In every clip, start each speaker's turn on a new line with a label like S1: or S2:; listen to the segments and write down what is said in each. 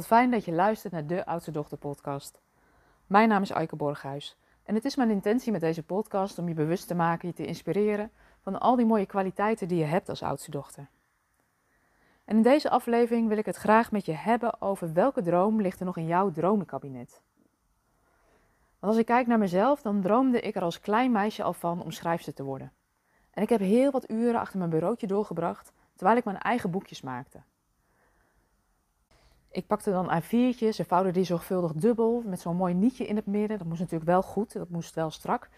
S1: Wat fijn dat je luistert naar de Oudste Dochter podcast. Mijn naam is Aike Borghuis en het is mijn intentie met deze podcast om je bewust te maken, je te inspireren van al die mooie kwaliteiten die je hebt als oudste dochter. En in deze aflevering wil ik het graag met je hebben over welke droom ligt er nog in jouw dromenkabinet. Want als ik kijk naar mezelf, dan droomde ik er als klein meisje al van om schrijfster te worden. En ik heb heel wat uren achter mijn bureautje doorgebracht terwijl ik mijn eigen boekjes maakte. Ik pakte dan A4'tjes en vouwde die zorgvuldig dubbel met zo'n mooi nietje in het midden. Dat moest natuurlijk wel goed, dat moest wel strak.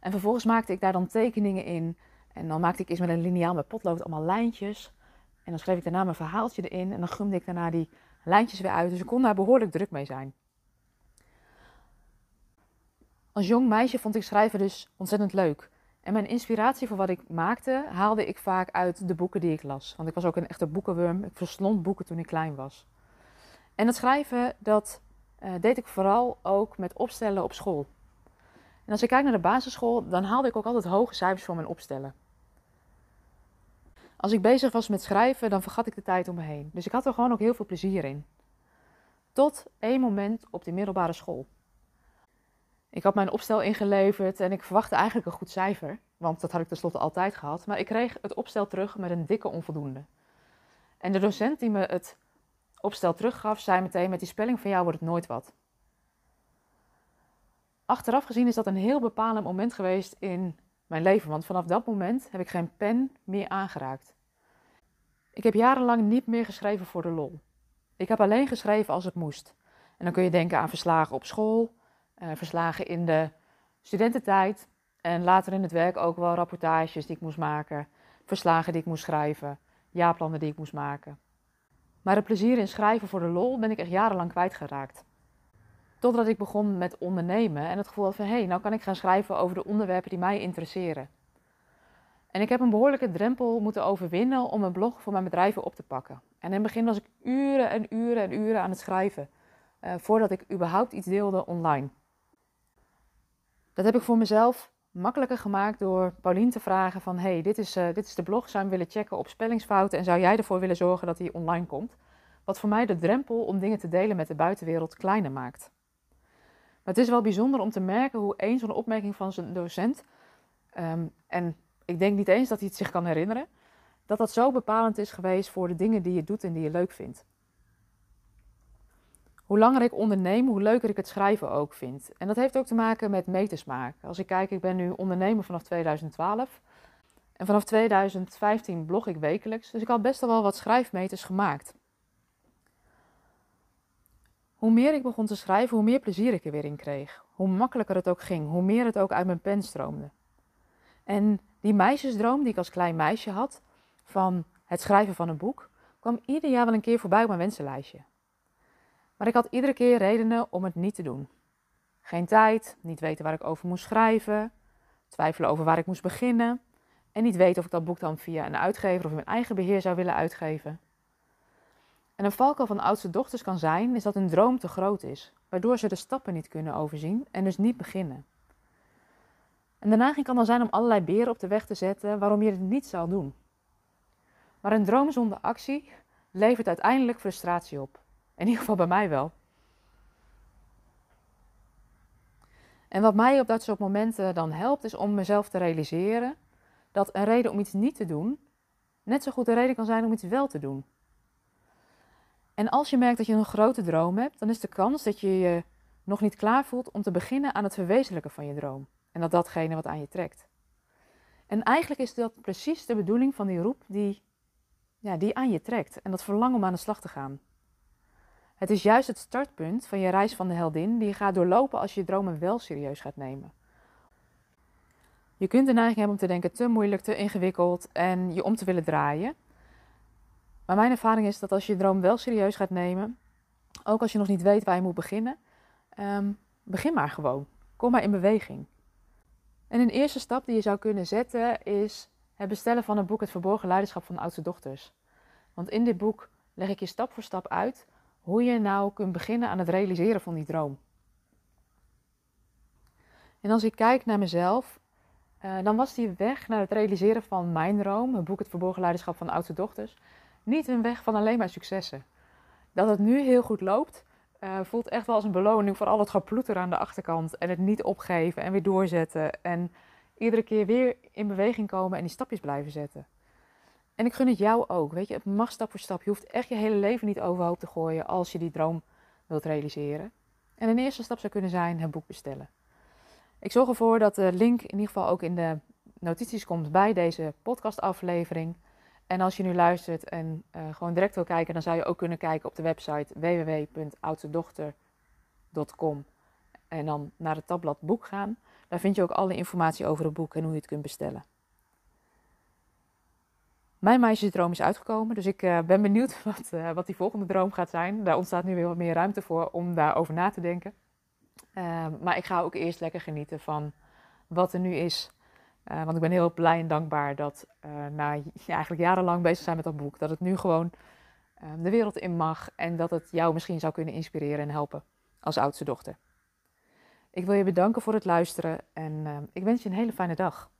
S1: En vervolgens maakte ik daar dan tekeningen in. En dan maakte ik eerst met een liniaal met potlood allemaal lijntjes. En dan schreef ik daarna mijn verhaaltje erin en dan gumde ik daarna die lijntjes weer uit. Dus ik kon daar behoorlijk druk mee zijn. Als jong meisje vond ik schrijven dus ontzettend leuk. En mijn inspiratie voor wat ik maakte haalde ik vaak uit de boeken die ik las. Want ik was ook een echte boekenworm. Ik verslond boeken toen ik klein was. En het schrijven, dat uh, deed ik vooral ook met opstellen op school. En als ik kijk naar de basisschool, dan haalde ik ook altijd hoge cijfers voor mijn opstellen. Als ik bezig was met schrijven, dan vergat ik de tijd om me heen. Dus ik had er gewoon ook heel veel plezier in. Tot één moment op de middelbare school. Ik had mijn opstel ingeleverd en ik verwachtte eigenlijk een goed cijfer, want dat had ik tenslotte altijd gehad. Maar ik kreeg het opstel terug met een dikke onvoldoende. En de docent die me het opstel teruggaf, zei meteen: met die spelling van jou wordt het nooit wat. Achteraf gezien is dat een heel bepalend moment geweest in mijn leven, want vanaf dat moment heb ik geen pen meer aangeraakt. Ik heb jarenlang niet meer geschreven voor de lol. Ik heb alleen geschreven als het moest. En dan kun je denken aan verslagen op school, eh, verslagen in de studententijd en later in het werk ook wel rapportages die ik moest maken, verslagen die ik moest schrijven, jaarplannen die ik moest maken. Maar het plezier in schrijven voor de lol ben ik echt jarenlang kwijtgeraakt. Totdat ik begon met ondernemen en het gevoel had van hé, hey, nou kan ik gaan schrijven over de onderwerpen die mij interesseren. En ik heb een behoorlijke drempel moeten overwinnen om een blog voor mijn bedrijven op te pakken. En in het begin was ik uren en uren en uren aan het schrijven, uh, voordat ik überhaupt iets deelde online. Dat heb ik voor mezelf makkelijker gemaakt door Paulien te vragen van... hey, dit is, uh, dit is de blog, zou je willen checken op spellingsfouten... en zou jij ervoor willen zorgen dat die online komt? Wat voor mij de drempel om dingen te delen met de buitenwereld kleiner maakt. Maar het is wel bijzonder om te merken hoe één zo'n opmerking van zijn docent... Um, en ik denk niet eens dat hij het zich kan herinneren... dat dat zo bepalend is geweest voor de dingen die je doet en die je leuk vindt. Hoe langer ik onderneem, hoe leuker ik het schrijven ook vind. En dat heeft ook te maken met metersmaak. Als ik kijk, ik ben nu ondernemer vanaf 2012. En vanaf 2015 blog ik wekelijks. Dus ik had best wel wat schrijfmeters gemaakt. Hoe meer ik begon te schrijven, hoe meer plezier ik er weer in kreeg. Hoe makkelijker het ook ging, hoe meer het ook uit mijn pen stroomde. En die meisjesdroom die ik als klein meisje had, van het schrijven van een boek, kwam ieder jaar wel een keer voorbij op mijn wensenlijstje. Maar ik had iedere keer redenen om het niet te doen. Geen tijd, niet weten waar ik over moest schrijven, twijfelen over waar ik moest beginnen en niet weten of ik dat boek dan via een uitgever of in mijn eigen beheer zou willen uitgeven. En een valkuil van oudste dochters kan zijn, is dat hun droom te groot is, waardoor ze de stappen niet kunnen overzien en dus niet beginnen. En de neiging kan dan zijn om allerlei beren op de weg te zetten waarom je het niet zal doen. Maar een droom zonder actie levert uiteindelijk frustratie op. In ieder geval bij mij wel. En wat mij op dat soort momenten dan helpt, is om mezelf te realiseren dat een reden om iets niet te doen net zo goed een reden kan zijn om iets wel te doen. En als je merkt dat je een grote droom hebt, dan is de kans dat je je nog niet klaar voelt om te beginnen aan het verwezenlijken van je droom. En dat datgene wat aan je trekt. En eigenlijk is dat precies de bedoeling van die roep die, ja, die aan je trekt. En dat verlangen om aan de slag te gaan. Het is juist het startpunt van je reis van de heldin die je gaat doorlopen als je je dromen wel serieus gaat nemen. Je kunt de neiging hebben om te denken te moeilijk, te ingewikkeld en je om te willen draaien. Maar mijn ervaring is dat als je je droom wel serieus gaat nemen, ook als je nog niet weet waar je moet beginnen, um, begin maar gewoon. Kom maar in beweging. En een eerste stap die je zou kunnen zetten is het bestellen van een boek Het Verborgen Leiderschap van de Oudste Dochters. Want in dit boek leg ik je stap voor stap uit hoe je nou kunt beginnen aan het realiseren van die droom. En als ik kijk naar mezelf, uh, dan was die weg naar het realiseren van mijn droom, het boek Het Verborgen Leiderschap van Oudste Dochters, niet een weg van alleen maar successen. Dat het nu heel goed loopt, uh, voelt echt wel als een beloning voor al het geploeter aan de achterkant. En het niet opgeven en weer doorzetten. En iedere keer weer in beweging komen en die stapjes blijven zetten. En ik gun het jou ook. Weet je, het mag stap voor stap. Je hoeft echt je hele leven niet overhoop te gooien als je die droom wilt realiseren. En een eerste stap zou kunnen zijn het boek bestellen. Ik zorg ervoor dat de link in ieder geval ook in de notities komt bij deze podcastaflevering. En als je nu luistert en uh, gewoon direct wil kijken, dan zou je ook kunnen kijken op de website www.oudstedochter.com en dan naar het tabblad boek gaan. Daar vind je ook alle informatie over het boek en hoe je het kunt bestellen. Mijn meisjesdroom is uitgekomen, dus ik uh, ben benieuwd wat, uh, wat die volgende droom gaat zijn. Daar ontstaat nu weer wat meer ruimte voor om daarover na te denken. Uh, maar ik ga ook eerst lekker genieten van wat er nu is. want ik ben heel blij en dankbaar dat na eigenlijk jarenlang bezig zijn met dat boek, dat het nu gewoon ehm, de wereld in mag en dat het jou misschien zou kunnen inspireren en helpen als oudste dochter. Ik wil je bedanken voor het luisteren en ehm, ik wens je een hele fijne dag.